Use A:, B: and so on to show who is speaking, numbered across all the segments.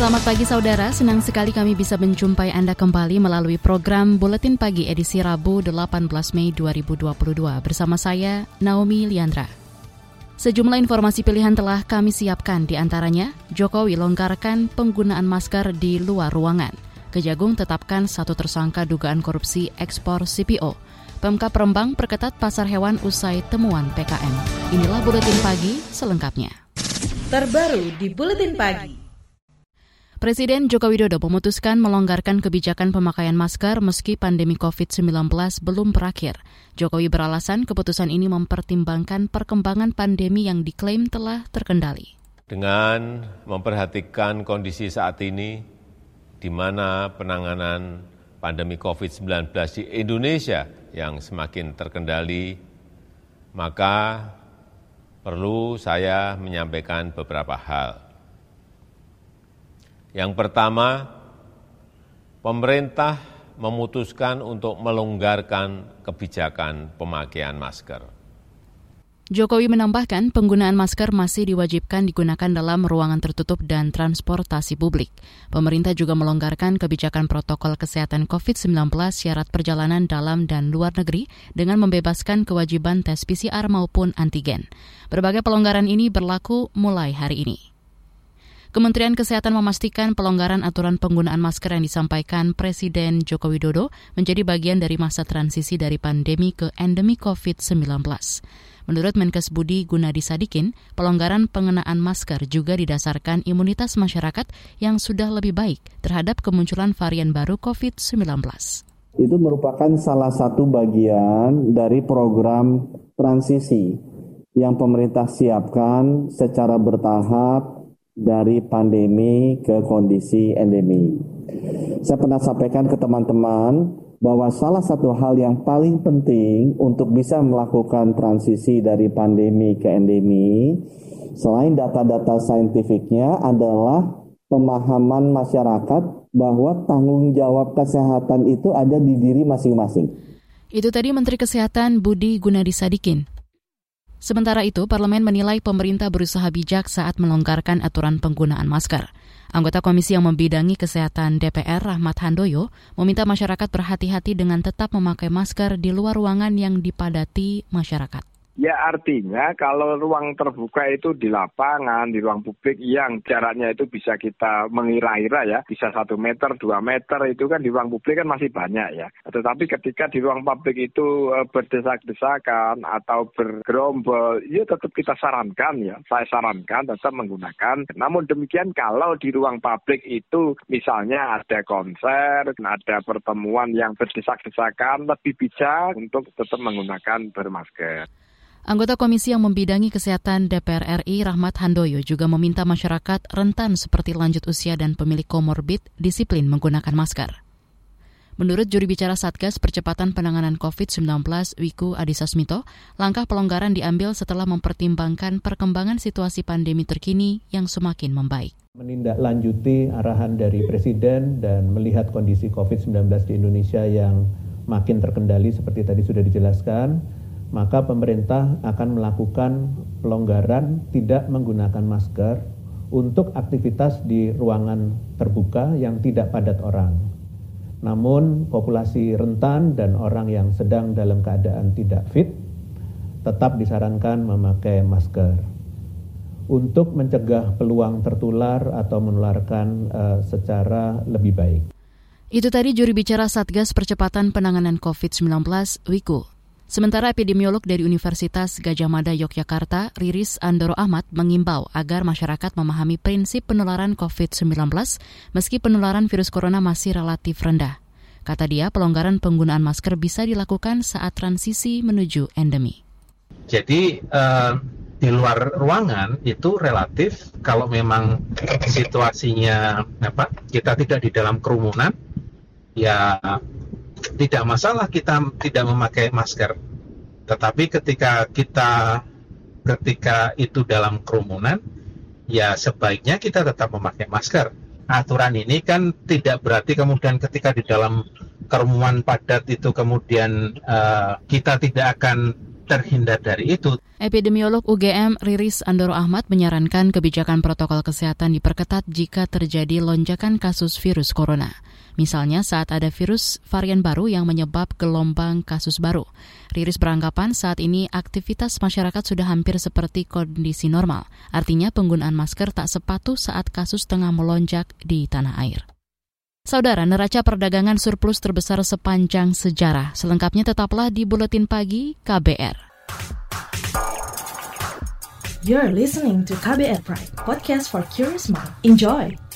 A: Selamat pagi saudara, senang sekali kami bisa menjumpai Anda kembali melalui program Buletin Pagi edisi Rabu 18 Mei 2022 bersama saya Naomi Liandra. Sejumlah informasi pilihan telah kami siapkan di antaranya Jokowi longgarkan penggunaan masker di luar ruangan. Kejagung tetapkan satu tersangka dugaan korupsi ekspor CPO. Pemkap Rembang perketat pasar hewan usai temuan PKM. Inilah Buletin Pagi selengkapnya.
B: Terbaru di Buletin Pagi.
A: Presiden Joko Widodo memutuskan melonggarkan kebijakan pemakaian masker meski pandemi COVID-19 belum berakhir. Jokowi beralasan keputusan ini mempertimbangkan perkembangan pandemi yang diklaim telah terkendali.
C: Dengan memperhatikan kondisi saat ini, di mana penanganan pandemi COVID-19 di Indonesia yang semakin terkendali, maka perlu saya menyampaikan beberapa hal. Yang pertama, pemerintah memutuskan untuk melonggarkan kebijakan pemakaian masker.
A: Jokowi menambahkan penggunaan masker masih diwajibkan digunakan dalam ruangan tertutup dan transportasi publik. Pemerintah juga melonggarkan kebijakan protokol kesehatan COVID-19 syarat perjalanan dalam dan luar negeri dengan membebaskan kewajiban tes PCR maupun antigen. Berbagai pelonggaran ini berlaku mulai hari ini. Kementerian Kesehatan memastikan pelonggaran aturan penggunaan masker yang disampaikan Presiden Joko Widodo menjadi bagian dari masa transisi dari pandemi ke endemi COVID-19. Menurut Menkes Budi Gunadi Sadikin, pelonggaran pengenaan masker juga didasarkan imunitas masyarakat yang sudah lebih baik terhadap kemunculan varian baru COVID-19.
D: Itu merupakan salah satu bagian dari program transisi yang pemerintah siapkan secara bertahap dari pandemi ke kondisi endemi. Saya pernah sampaikan ke teman-teman bahwa salah satu hal yang paling penting untuk bisa melakukan transisi dari pandemi ke endemi, selain data-data saintifiknya adalah pemahaman masyarakat bahwa tanggung jawab kesehatan itu ada di diri masing-masing.
A: Itu tadi Menteri Kesehatan Budi Gunadi Sadikin. Sementara itu, parlemen menilai pemerintah berusaha bijak saat melonggarkan aturan penggunaan masker. Anggota Komisi yang membidangi kesehatan DPR, Rahmat Handoyo, meminta masyarakat berhati-hati dengan tetap memakai masker di luar ruangan yang dipadati masyarakat.
E: Ya artinya kalau ruang terbuka itu di lapangan, di ruang publik yang jaraknya itu bisa kita mengira-ira ya, bisa satu meter, dua meter itu kan di ruang publik kan masih banyak ya. Tetapi ketika di ruang publik itu e, berdesak-desakan atau bergerombol, ya tetap kita sarankan ya, saya sarankan tetap menggunakan. Namun demikian kalau di ruang publik itu misalnya ada konser, ada pertemuan yang berdesak-desakan, lebih bijak untuk tetap menggunakan bermasker.
A: Anggota Komisi yang membidangi kesehatan DPR RI Rahmat Handoyo juga meminta masyarakat rentan seperti lanjut usia dan pemilik komorbid disiplin menggunakan masker. Menurut juri bicara Satgas Percepatan Penanganan COVID-19 Wiku Adhisa Smito, langkah pelonggaran diambil setelah mempertimbangkan perkembangan situasi pandemi terkini yang semakin membaik.
F: Menindaklanjuti arahan dari Presiden dan melihat kondisi COVID-19 di Indonesia yang makin terkendali seperti tadi sudah dijelaskan, maka pemerintah akan melakukan pelonggaran tidak menggunakan masker untuk aktivitas di ruangan terbuka yang tidak padat orang. Namun populasi rentan dan orang yang sedang dalam keadaan tidak fit tetap disarankan memakai masker. Untuk mencegah peluang tertular atau menularkan uh, secara lebih baik.
A: Itu tadi juri bicara Satgas Percepatan Penanganan COVID-19, Wiku. Sementara epidemiolog dari Universitas Gajah Mada Yogyakarta, Riris Andoro Ahmad, mengimbau agar masyarakat memahami prinsip penularan COVID-19 meski penularan virus corona masih relatif rendah. Kata dia, pelonggaran penggunaan masker bisa dilakukan saat transisi menuju endemi.
G: Jadi uh, di luar ruangan itu relatif kalau memang situasinya apa kita tidak di dalam kerumunan ya tidak masalah kita tidak memakai masker. Tetapi ketika kita ketika itu dalam kerumunan, ya sebaiknya kita tetap memakai masker. Aturan ini kan tidak berarti kemudian ketika di dalam kerumunan padat itu kemudian uh, kita tidak akan terhindar dari itu.
A: Epidemiolog UGM Riris Andoro Ahmad menyarankan kebijakan protokol kesehatan diperketat jika terjadi lonjakan kasus virus corona. Misalnya saat ada virus varian baru yang menyebab gelombang kasus baru. Riris beranggapan saat ini aktivitas masyarakat sudah hampir seperti kondisi normal. Artinya penggunaan masker tak sepatu saat kasus tengah melonjak di tanah air. Saudara, neraca perdagangan surplus terbesar sepanjang sejarah. Selengkapnya tetaplah di Buletin Pagi KBR.
B: You're listening to KBR Pride, podcast for curious mind. Enjoy!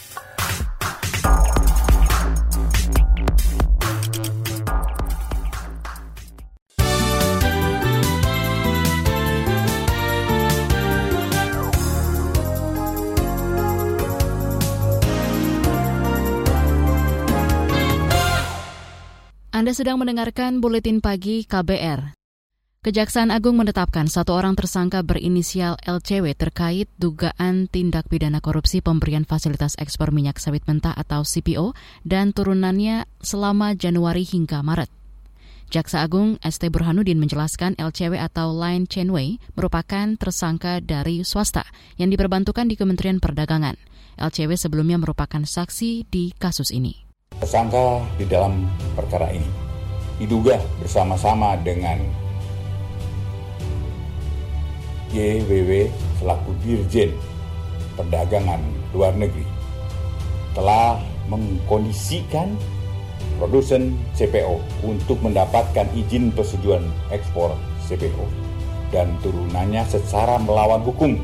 A: Anda sedang mendengarkan Buletin Pagi KBR. Kejaksaan Agung menetapkan satu orang tersangka berinisial LCW terkait dugaan tindak pidana korupsi pemberian fasilitas ekspor minyak sawit mentah atau CPO dan turunannya selama Januari hingga Maret. Jaksa Agung ST Burhanuddin menjelaskan LCW atau Line Chainway merupakan tersangka dari swasta yang diperbantukan di Kementerian Perdagangan. LCW sebelumnya merupakan saksi di kasus ini.
H: Tersangka di dalam perkara ini diduga bersama-sama dengan YWW selaku Dirjen Perdagangan Luar Negeri telah mengkondisikan produsen CPO untuk mendapatkan izin persetujuan ekspor CPO dan turunannya secara melawan hukum.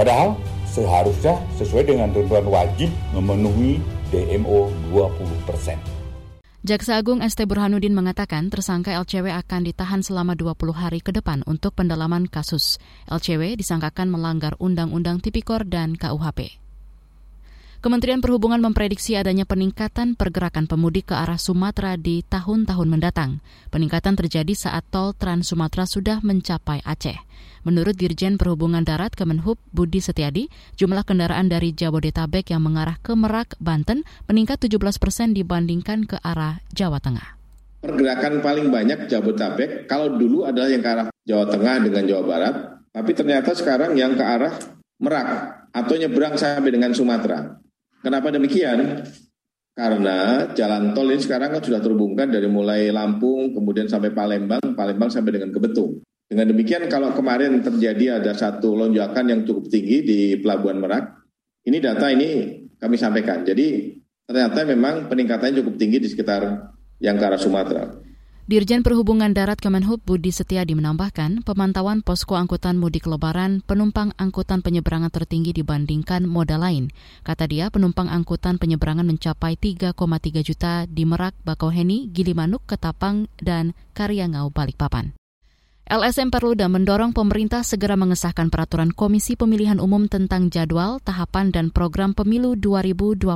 H: Padahal seharusnya sesuai dengan tentuan wajib memenuhi DMO 20 persen.
A: Jaksa Agung ST Burhanuddin mengatakan tersangka LCW akan ditahan selama 20 hari ke depan untuk pendalaman kasus. LCW disangkakan melanggar Undang-Undang Tipikor dan KUHP. Kementerian Perhubungan memprediksi adanya peningkatan pergerakan pemudik ke arah Sumatera di tahun-tahun mendatang. Peningkatan terjadi saat tol Trans Sumatera sudah mencapai Aceh. Menurut Dirjen Perhubungan Darat Kemenhub Budi Setiadi, jumlah kendaraan dari Jabodetabek yang mengarah ke Merak, Banten meningkat 17 persen dibandingkan ke arah Jawa Tengah.
I: Pergerakan paling banyak Jabodetabek kalau dulu adalah yang ke arah Jawa Tengah dengan Jawa Barat, tapi ternyata sekarang yang ke arah Merak atau nyebrang sampai dengan Sumatera. Kenapa demikian? Karena jalan tol ini sekarang kan sudah terhubungkan dari mulai Lampung, kemudian sampai Palembang, Palembang sampai dengan ke Betung. Dengan demikian kalau kemarin terjadi ada satu lonjakan yang cukup tinggi di Pelabuhan Merak, ini data ini kami sampaikan. Jadi ternyata memang peningkatannya cukup tinggi di sekitar yang ke arah Sumatera.
A: Dirjen Perhubungan Darat Kemenhub Budi Setiadi menambahkan, pemantauan posko angkutan mudik lebaran penumpang angkutan penyeberangan tertinggi dibandingkan moda lain. Kata dia, penumpang angkutan penyeberangan mencapai 3,3 juta di Merak, Bakauheni, Gilimanuk, Ketapang, dan Karyangau, Balikpapan. LSM Perluda mendorong pemerintah segera mengesahkan peraturan Komisi Pemilihan Umum tentang jadwal, tahapan, dan program pemilu 2024.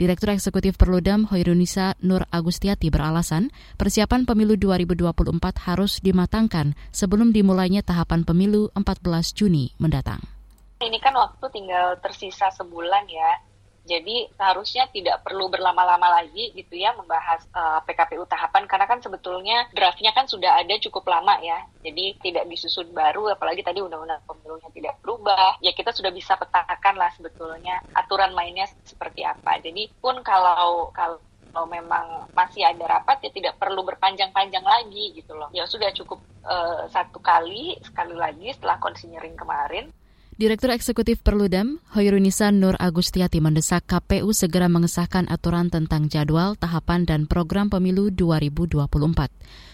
A: Direktur Eksekutif Perludam Hoirunisa Nur Agustiati beralasan persiapan pemilu 2024 harus dimatangkan sebelum dimulainya tahapan pemilu 14 Juni mendatang.
J: Ini kan waktu tinggal tersisa sebulan ya jadi seharusnya tidak perlu berlama-lama lagi gitu ya membahas uh, eh, PKPU tahapan karena kan sebetulnya draftnya kan sudah ada cukup lama ya. Jadi tidak disusun baru apalagi tadi undang-undang pemilunya tidak berubah. Ya kita sudah bisa petakan lah sebetulnya aturan mainnya seperti apa. Jadi pun kalau kalau kalau memang masih ada rapat ya tidak perlu berpanjang-panjang lagi gitu loh. Ya sudah cukup uh, satu kali sekali lagi setelah konsinyering kemarin
A: Direktur Eksekutif Perludem, Hoirunisa Nur Agustiati mendesak KPU segera mengesahkan aturan tentang jadwal, tahapan, dan program pemilu 2024.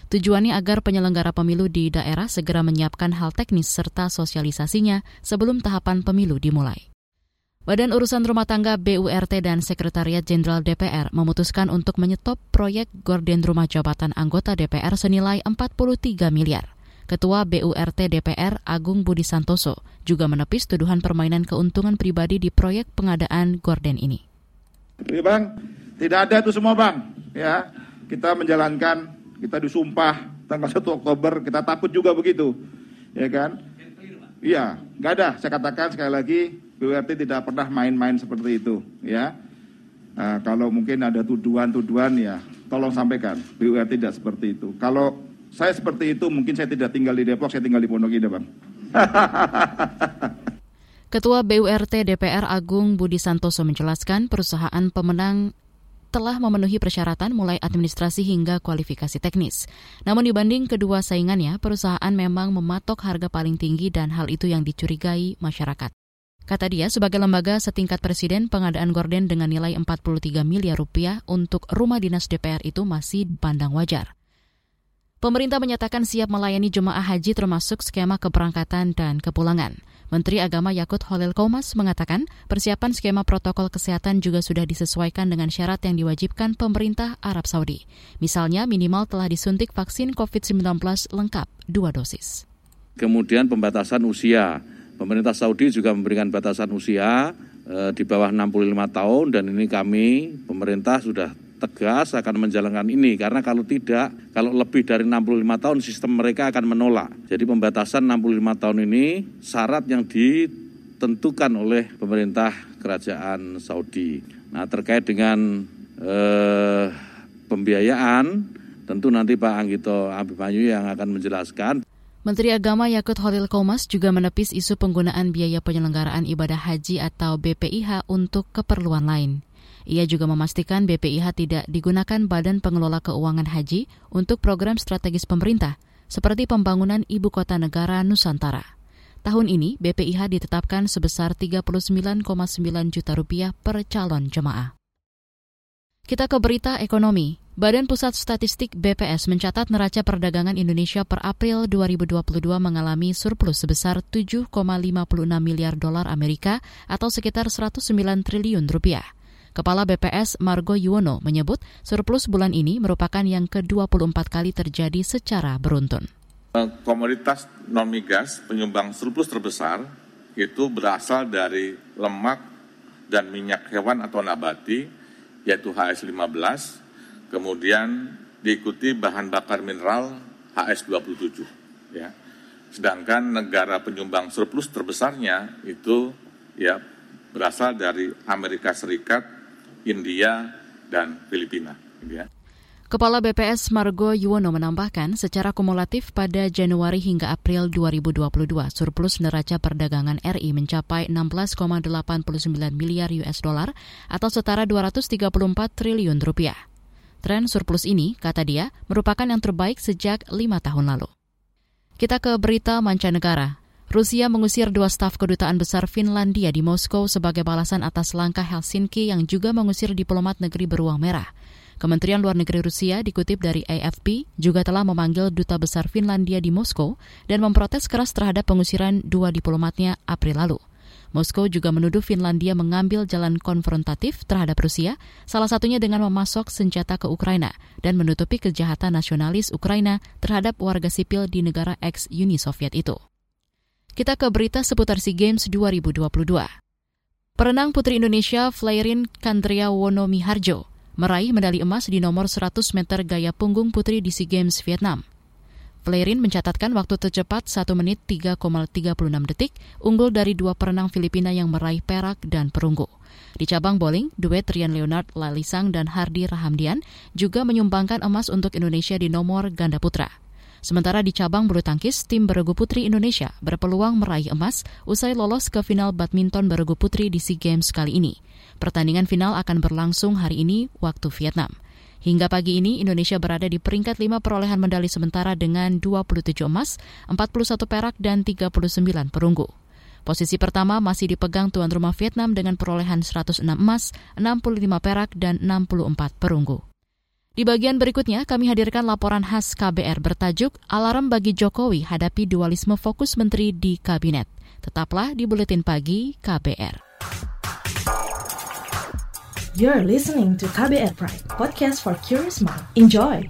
A: Tujuannya agar penyelenggara pemilu di daerah segera menyiapkan hal teknis serta sosialisasinya sebelum tahapan pemilu dimulai. Badan Urusan Rumah Tangga BURT dan Sekretariat Jenderal DPR memutuskan untuk menyetop proyek gorden rumah jabatan anggota DPR senilai 43 miliar. Ketua BURT DPR Agung Budi Santoso juga menepis tuduhan permainan keuntungan pribadi di proyek pengadaan gorden ini.
K: Ya bang, tidak ada itu semua bang. Ya, kita menjalankan, kita disumpah tanggal 1 Oktober, kita takut juga begitu, ya kan? Iya, nggak ada. Saya katakan sekali lagi, BUMT tidak pernah main-main seperti itu. Ya, nah, kalau mungkin ada tuduhan-tuduhan ya, tolong sampaikan. BUMT tidak seperti itu. Kalau saya seperti itu, mungkin saya tidak tinggal di Depok, saya tinggal di Pondok Indah, bang.
A: Ketua BURT DPR Agung Budi Santoso menjelaskan perusahaan pemenang telah memenuhi persyaratan mulai administrasi hingga kualifikasi teknis. Namun dibanding kedua saingannya, perusahaan memang mematok harga paling tinggi dan hal itu yang dicurigai masyarakat. Kata dia, sebagai lembaga setingkat presiden, pengadaan gorden dengan nilai 43 miliar rupiah untuk rumah dinas DPR itu masih dipandang wajar. Pemerintah menyatakan siap melayani jemaah haji termasuk skema keberangkatan dan kepulangan. Menteri Agama Yakut Holil Komas mengatakan persiapan skema protokol kesehatan juga sudah disesuaikan dengan syarat yang diwajibkan pemerintah Arab Saudi. Misalnya minimal telah disuntik vaksin COVID-19 lengkap dua dosis.
L: Kemudian pembatasan usia. Pemerintah Saudi juga memberikan batasan usia e, di bawah 65 tahun dan ini kami pemerintah sudah tegas akan menjalankan ini karena kalau tidak, kalau lebih dari 65 tahun sistem mereka akan menolak. Jadi pembatasan 65 tahun ini syarat yang ditentukan oleh pemerintah kerajaan Saudi. Nah, terkait dengan eh, pembiayaan tentu nanti Pak Anggito Abimanyu yang akan menjelaskan.
A: Menteri Agama Yakut Holil Komas juga menepis isu penggunaan biaya penyelenggaraan ibadah haji atau BPIH untuk keperluan lain. Ia juga memastikan BPIH tidak digunakan Badan Pengelola Keuangan Haji untuk program strategis pemerintah, seperti pembangunan ibu kota negara Nusantara. Tahun ini, BPIH ditetapkan sebesar 39,9 juta rupiah per calon jemaah. Kita ke berita ekonomi. Badan Pusat Statistik BPS mencatat neraca perdagangan Indonesia per April 2022 mengalami surplus sebesar 7,56 miliar dolar Amerika atau sekitar 109 triliun rupiah. Kepala BPS Margo Yuwono menyebut surplus bulan ini merupakan yang ke-24 kali terjadi secara beruntun.
M: Komoditas non migas penyumbang surplus terbesar itu berasal dari lemak dan minyak hewan atau nabati, yaitu HS15, kemudian diikuti bahan bakar mineral HS27. Ya. Sedangkan negara penyumbang surplus terbesarnya itu ya berasal dari Amerika Serikat, India, dan Filipina.
A: Kepala BPS Margo Yuwono menambahkan, secara kumulatif pada Januari hingga April 2022, surplus neraca perdagangan RI mencapai 16,89 miliar US dollar atau setara 234 triliun rupiah. Tren surplus ini, kata dia, merupakan yang terbaik sejak lima tahun lalu. Kita ke berita mancanegara. Rusia mengusir dua staf kedutaan besar Finlandia di Moskow sebagai balasan atas langkah Helsinki yang juga mengusir diplomat negeri beruang merah. Kementerian Luar Negeri Rusia dikutip dari AFP juga telah memanggil duta besar Finlandia di Moskow dan memprotes keras terhadap pengusiran dua diplomatnya April lalu. Moskow juga menuduh Finlandia mengambil jalan konfrontatif terhadap Rusia, salah satunya dengan memasok senjata ke Ukraina dan menutupi kejahatan nasionalis Ukraina terhadap warga sipil di negara ex-Uni Soviet itu. Kita ke berita seputar SEA Games 2022. Perenang putri Indonesia Flairin Kandria Wonomiharjo meraih medali emas di nomor 100 meter gaya punggung putri di SEA Games Vietnam. Flairin mencatatkan waktu tercepat 1 menit 3,36 detik, unggul dari dua perenang Filipina yang meraih perak dan perunggu. Di cabang bowling, duet Rian Leonard Lalisang dan Hardi Rahamdian juga menyumbangkan emas untuk Indonesia di nomor ganda putra. Sementara di cabang bulu tangkis, tim beregu putri Indonesia berpeluang meraih emas usai lolos ke final badminton beregu putri di SEA Games kali ini. Pertandingan final akan berlangsung hari ini waktu Vietnam. Hingga pagi ini, Indonesia berada di peringkat 5 perolehan medali sementara dengan 27 emas, 41 perak, dan 39 perunggu. Posisi pertama masih dipegang tuan rumah Vietnam dengan perolehan 106 emas, 65 perak, dan 64 perunggu. Di bagian berikutnya, kami hadirkan laporan khas KBR bertajuk Alarm bagi Jokowi hadapi dualisme fokus menteri di Kabinet. Tetaplah di Buletin Pagi KBR.
B: You're listening to KBR Pride, podcast for curious mind. Enjoy!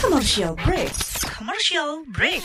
B: Commercial break. Commercial break.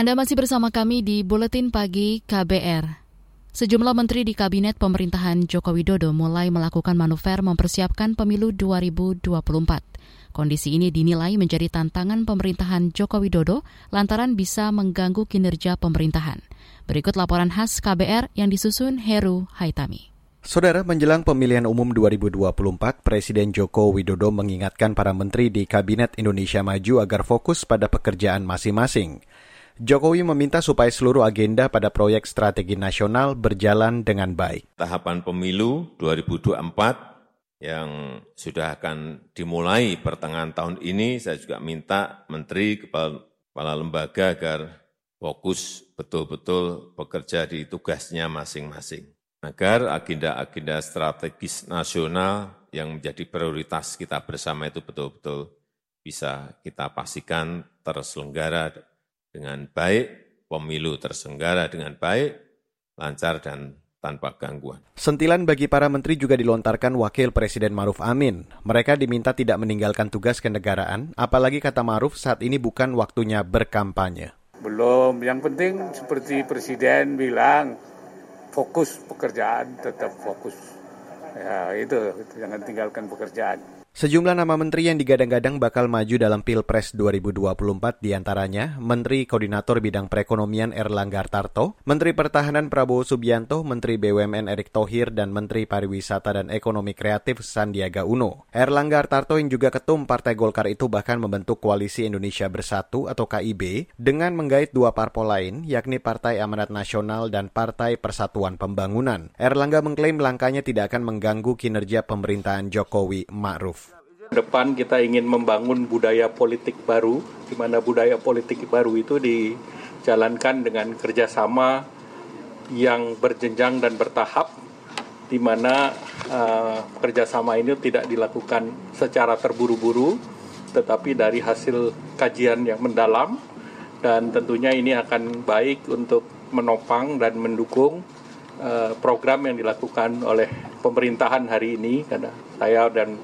A: Anda masih bersama kami di Buletin Pagi KBR. Sejumlah menteri di Kabinet Pemerintahan Joko Widodo mulai melakukan manuver mempersiapkan pemilu 2024. Kondisi ini dinilai menjadi tantangan pemerintahan Joko Widodo lantaran bisa mengganggu kinerja pemerintahan. Berikut laporan khas KBR yang disusun Heru Haitami.
N: Saudara, menjelang pemilihan umum 2024, Presiden Joko Widodo mengingatkan para menteri di Kabinet Indonesia Maju agar fokus pada pekerjaan masing-masing. Jokowi meminta supaya seluruh agenda pada proyek strategi nasional berjalan dengan baik.
C: Tahapan pemilu 2024 yang sudah akan dimulai pertengahan tahun ini, saya juga minta menteri, kepala, kepala lembaga agar fokus betul-betul bekerja di tugasnya masing-masing. Agar agenda-agenda strategis nasional yang menjadi prioritas kita bersama itu betul-betul bisa kita pastikan terselenggara dengan baik, pemilu tersenggara dengan baik, lancar dan tanpa gangguan.
N: Sentilan bagi para menteri juga dilontarkan Wakil Presiden Maruf Amin. Mereka diminta tidak meninggalkan tugas kenegaraan, apalagi kata Maruf saat ini bukan waktunya berkampanye.
O: Belum, yang penting seperti Presiden bilang, fokus pekerjaan, tetap fokus. Ya itu, jangan tinggalkan pekerjaan.
N: Sejumlah nama menteri yang digadang-gadang bakal maju dalam Pilpres 2024 di antaranya Menteri Koordinator Bidang Perekonomian Erlangga Tarto, Menteri Pertahanan Prabowo Subianto, Menteri BUMN Erick Thohir, dan Menteri Pariwisata dan Ekonomi Kreatif Sandiaga Uno. Erlangga Tarto yang juga ketum Partai Golkar itu bahkan membentuk Koalisi Indonesia Bersatu atau KIB dengan menggait dua parpol lain yakni Partai Amanat Nasional dan Partai Persatuan Pembangunan. Erlangga mengklaim langkahnya tidak akan mengganggu kinerja pemerintahan Jokowi Ma'ruf.
P: Depan kita ingin membangun budaya politik baru, di mana budaya politik baru itu dijalankan dengan kerjasama yang berjenjang dan bertahap, di mana uh, kerjasama ini tidak dilakukan secara terburu-buru, tetapi dari hasil kajian yang mendalam, dan tentunya ini akan baik untuk menopang dan mendukung uh, program yang dilakukan oleh pemerintahan hari ini, karena saya dan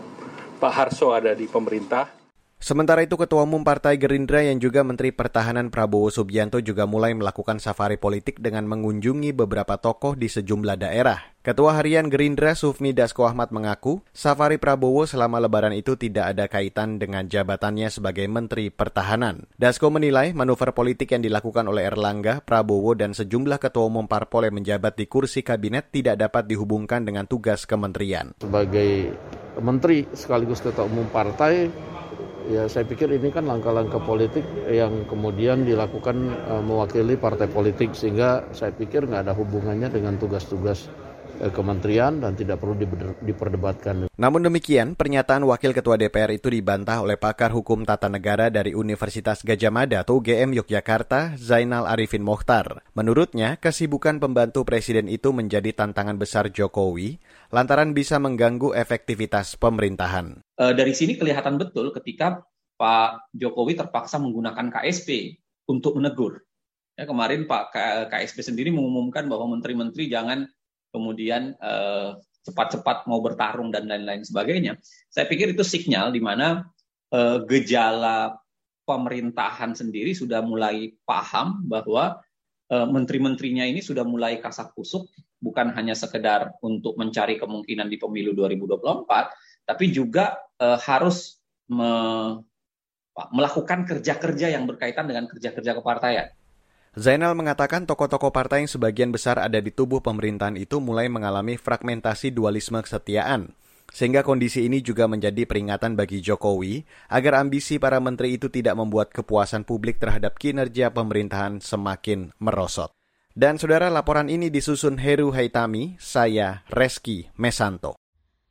P: Pak Harso ada di pemerintah.
N: Sementara itu Ketua Umum Partai Gerindra yang juga Menteri Pertahanan Prabowo Subianto juga mulai melakukan safari politik dengan mengunjungi beberapa tokoh di sejumlah daerah. Ketua Harian Gerindra Sufmi Dasko Ahmad mengaku, safari Prabowo selama lebaran itu tidak ada kaitan dengan jabatannya sebagai Menteri Pertahanan. Dasko menilai manuver politik yang dilakukan oleh Erlangga, Prabowo, dan sejumlah ketua umum parpol yang menjabat di kursi kabinet tidak dapat dihubungkan dengan tugas kementerian.
Q: Sebagai menteri sekaligus ketua umum partai ya saya pikir ini kan langkah-langkah politik yang kemudian dilakukan uh, mewakili partai politik sehingga saya pikir nggak ada hubungannya dengan tugas-tugas uh, kementerian dan tidak perlu diperdebatkan.
N: Namun demikian, pernyataan Wakil Ketua DPR itu dibantah oleh pakar hukum tata negara dari Universitas Gajah Mada atau UGM Yogyakarta, Zainal Arifin Mokhtar. Menurutnya, kesibukan pembantu presiden itu menjadi tantangan besar Jokowi lantaran bisa mengganggu efektivitas pemerintahan.
R: E, dari sini kelihatan betul ketika Pak Jokowi terpaksa menggunakan KSP untuk menegur. Ya, kemarin Pak KSP sendiri mengumumkan bahwa menteri-menteri jangan kemudian cepat cepat-cepat mau bertarung dan lain-lain sebagainya. Saya pikir itu sinyal di mana e, gejala pemerintahan sendiri sudah mulai paham bahwa e, menteri-menterinya ini sudah mulai kasak kusuk bukan hanya sekedar untuk mencari kemungkinan di pemilu 2024, tapi juga e, harus me, melakukan kerja-kerja yang berkaitan dengan kerja-kerja kepartaian.
N: Zainal mengatakan tokoh-tokoh partai yang sebagian besar ada di tubuh pemerintahan itu mulai mengalami fragmentasi dualisme kesetiaan. Sehingga kondisi ini juga menjadi peringatan bagi Jokowi agar ambisi para menteri itu tidak membuat kepuasan publik terhadap kinerja pemerintahan semakin merosot. Dan saudara laporan ini disusun Heru Haitami, saya Reski Mesanto.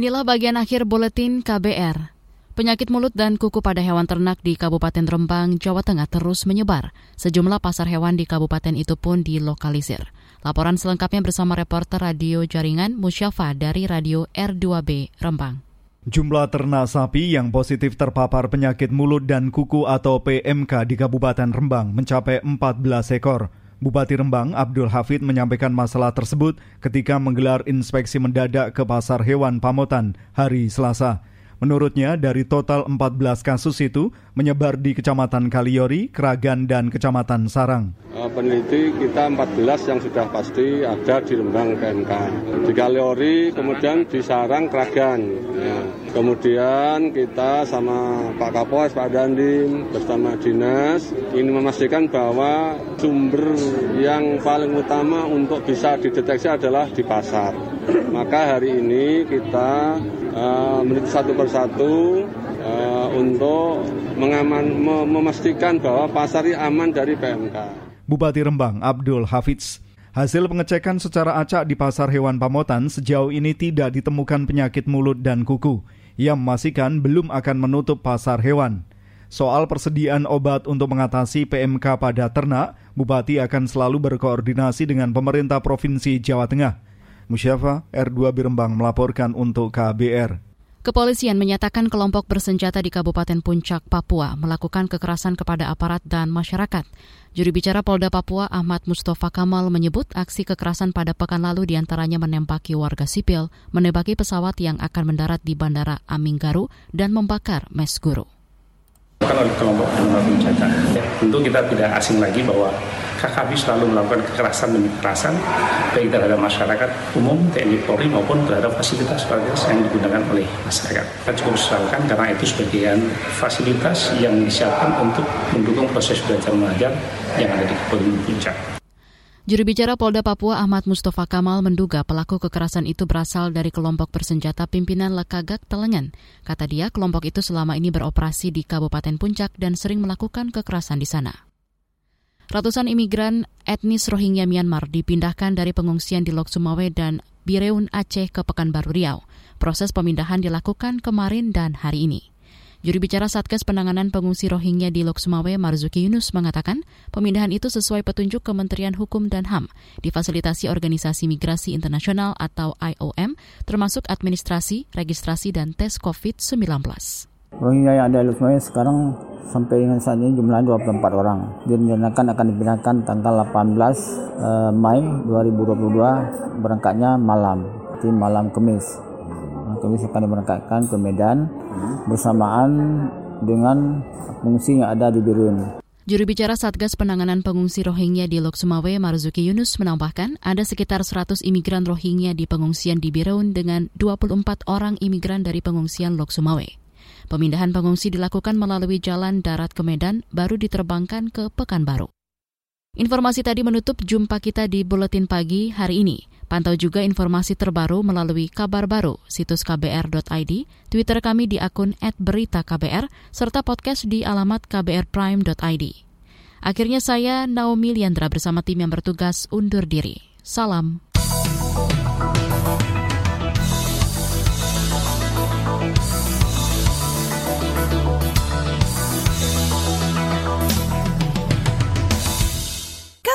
A: Inilah bagian akhir buletin KBR. Penyakit mulut dan kuku pada hewan ternak di Kabupaten Rembang, Jawa Tengah terus menyebar. Sejumlah pasar hewan di kabupaten itu pun dilokalisir. Laporan selengkapnya bersama reporter radio jaringan Musyafa dari Radio R2B Rembang.
S: Jumlah ternak sapi yang positif terpapar penyakit mulut dan kuku atau PMK di Kabupaten Rembang mencapai 14 ekor. Bupati Rembang Abdul Hafid menyampaikan masalah tersebut ketika menggelar inspeksi mendadak ke pasar hewan Pamotan hari Selasa. Menurutnya, dari total 14 kasus itu menyebar di Kecamatan Kaliori, Keragan, dan Kecamatan Sarang.
T: Eh, peneliti kita 14 yang sudah pasti ada di Lembang PMK. Di Kaliori, kemudian di Sarang, Keragan. Ya. Kemudian kita sama Pak Kapolres, Pak Dandim, bersama dinas, ini memastikan bahwa sumber yang paling utama untuk bisa dideteksi adalah di pasar. Maka hari ini kita uh, meneliti satu persatu uh, untuk mengaman, memastikan bahwa pasar ini aman dari PMK.
S: Bupati Rembang Abdul Hafiz Hasil pengecekan secara acak di pasar hewan Pamotan sejauh ini tidak ditemukan penyakit mulut dan kuku. Ia memastikan belum akan menutup pasar hewan. Soal persediaan obat untuk mengatasi PMK pada ternak, Bupati akan selalu berkoordinasi dengan pemerintah Provinsi Jawa Tengah. Musyafa R2 Birembang melaporkan untuk KBR.
A: Kepolisian menyatakan kelompok bersenjata di Kabupaten Puncak, Papua melakukan kekerasan kepada aparat dan masyarakat. Juri bicara Polda Papua Ahmad Mustafa Kamal menyebut aksi kekerasan pada pekan lalu di antaranya menembaki warga sipil, menembaki pesawat yang akan mendarat di Bandara Aminggaru, dan membakar mes guru.
U: oleh kelompok bersenjata. Tentu kita tidak asing lagi bahwa KKB selalu melakukan kekerasan demi kekerasan baik terhadap masyarakat umum, TNI Polri maupun terhadap fasilitas fasilitas yang digunakan oleh masyarakat. Kita cukup sesalkan karena itu sebagian fasilitas yang disiapkan untuk mendukung proses belajar mengajar yang ada di Kabupaten Puncak.
A: Juru bicara Polda Papua Ahmad Mustafa Kamal menduga pelaku kekerasan itu berasal dari kelompok bersenjata pimpinan Lekagak Telengan. Kata dia, kelompok itu selama ini beroperasi di Kabupaten Puncak dan sering melakukan kekerasan di sana. Ratusan imigran etnis Rohingya Myanmar dipindahkan dari pengungsian di Lok Sumawe dan Bireun Aceh ke Pekanbaru Riau. Proses pemindahan dilakukan kemarin dan hari ini. Juri bicara Satgas Penanganan Pengungsi Rohingya di Lok Sumawe, Marzuki Yunus, mengatakan pemindahan itu sesuai petunjuk Kementerian Hukum dan HAM, difasilitasi Organisasi Migrasi Internasional atau IOM, termasuk administrasi, registrasi, dan tes COVID-19.
V: Rohingya yang ada di Sumawe sekarang sampai dengan saat ini jumlahnya 24 orang. Direncanakan akan dipindahkan tanggal 18 eh, Mei 2022 berangkatnya malam, di malam Kamis. Kamis akan diberangkatkan ke Medan bersamaan dengan pengungsi yang ada di Birun.
A: Juru bicara Satgas Penanganan Pengungsi Rohingya di Lok Sumawe, Marzuki Yunus, menambahkan ada sekitar 100 imigran Rohingya di pengungsian di Birun dengan 24 orang imigran dari pengungsian Lok Sumawe. Pemindahan pengungsi dilakukan melalui jalan darat ke Medan, baru diterbangkan ke Pekanbaru. Informasi tadi menutup jumpa kita di Buletin Pagi hari ini. Pantau juga informasi terbaru melalui kabar baru, situs kbr.id, Twitter kami di akun @beritaKBR, serta podcast di alamat kbrprime.id. Akhirnya saya, Naomi Liandra bersama tim yang bertugas undur diri. Salam.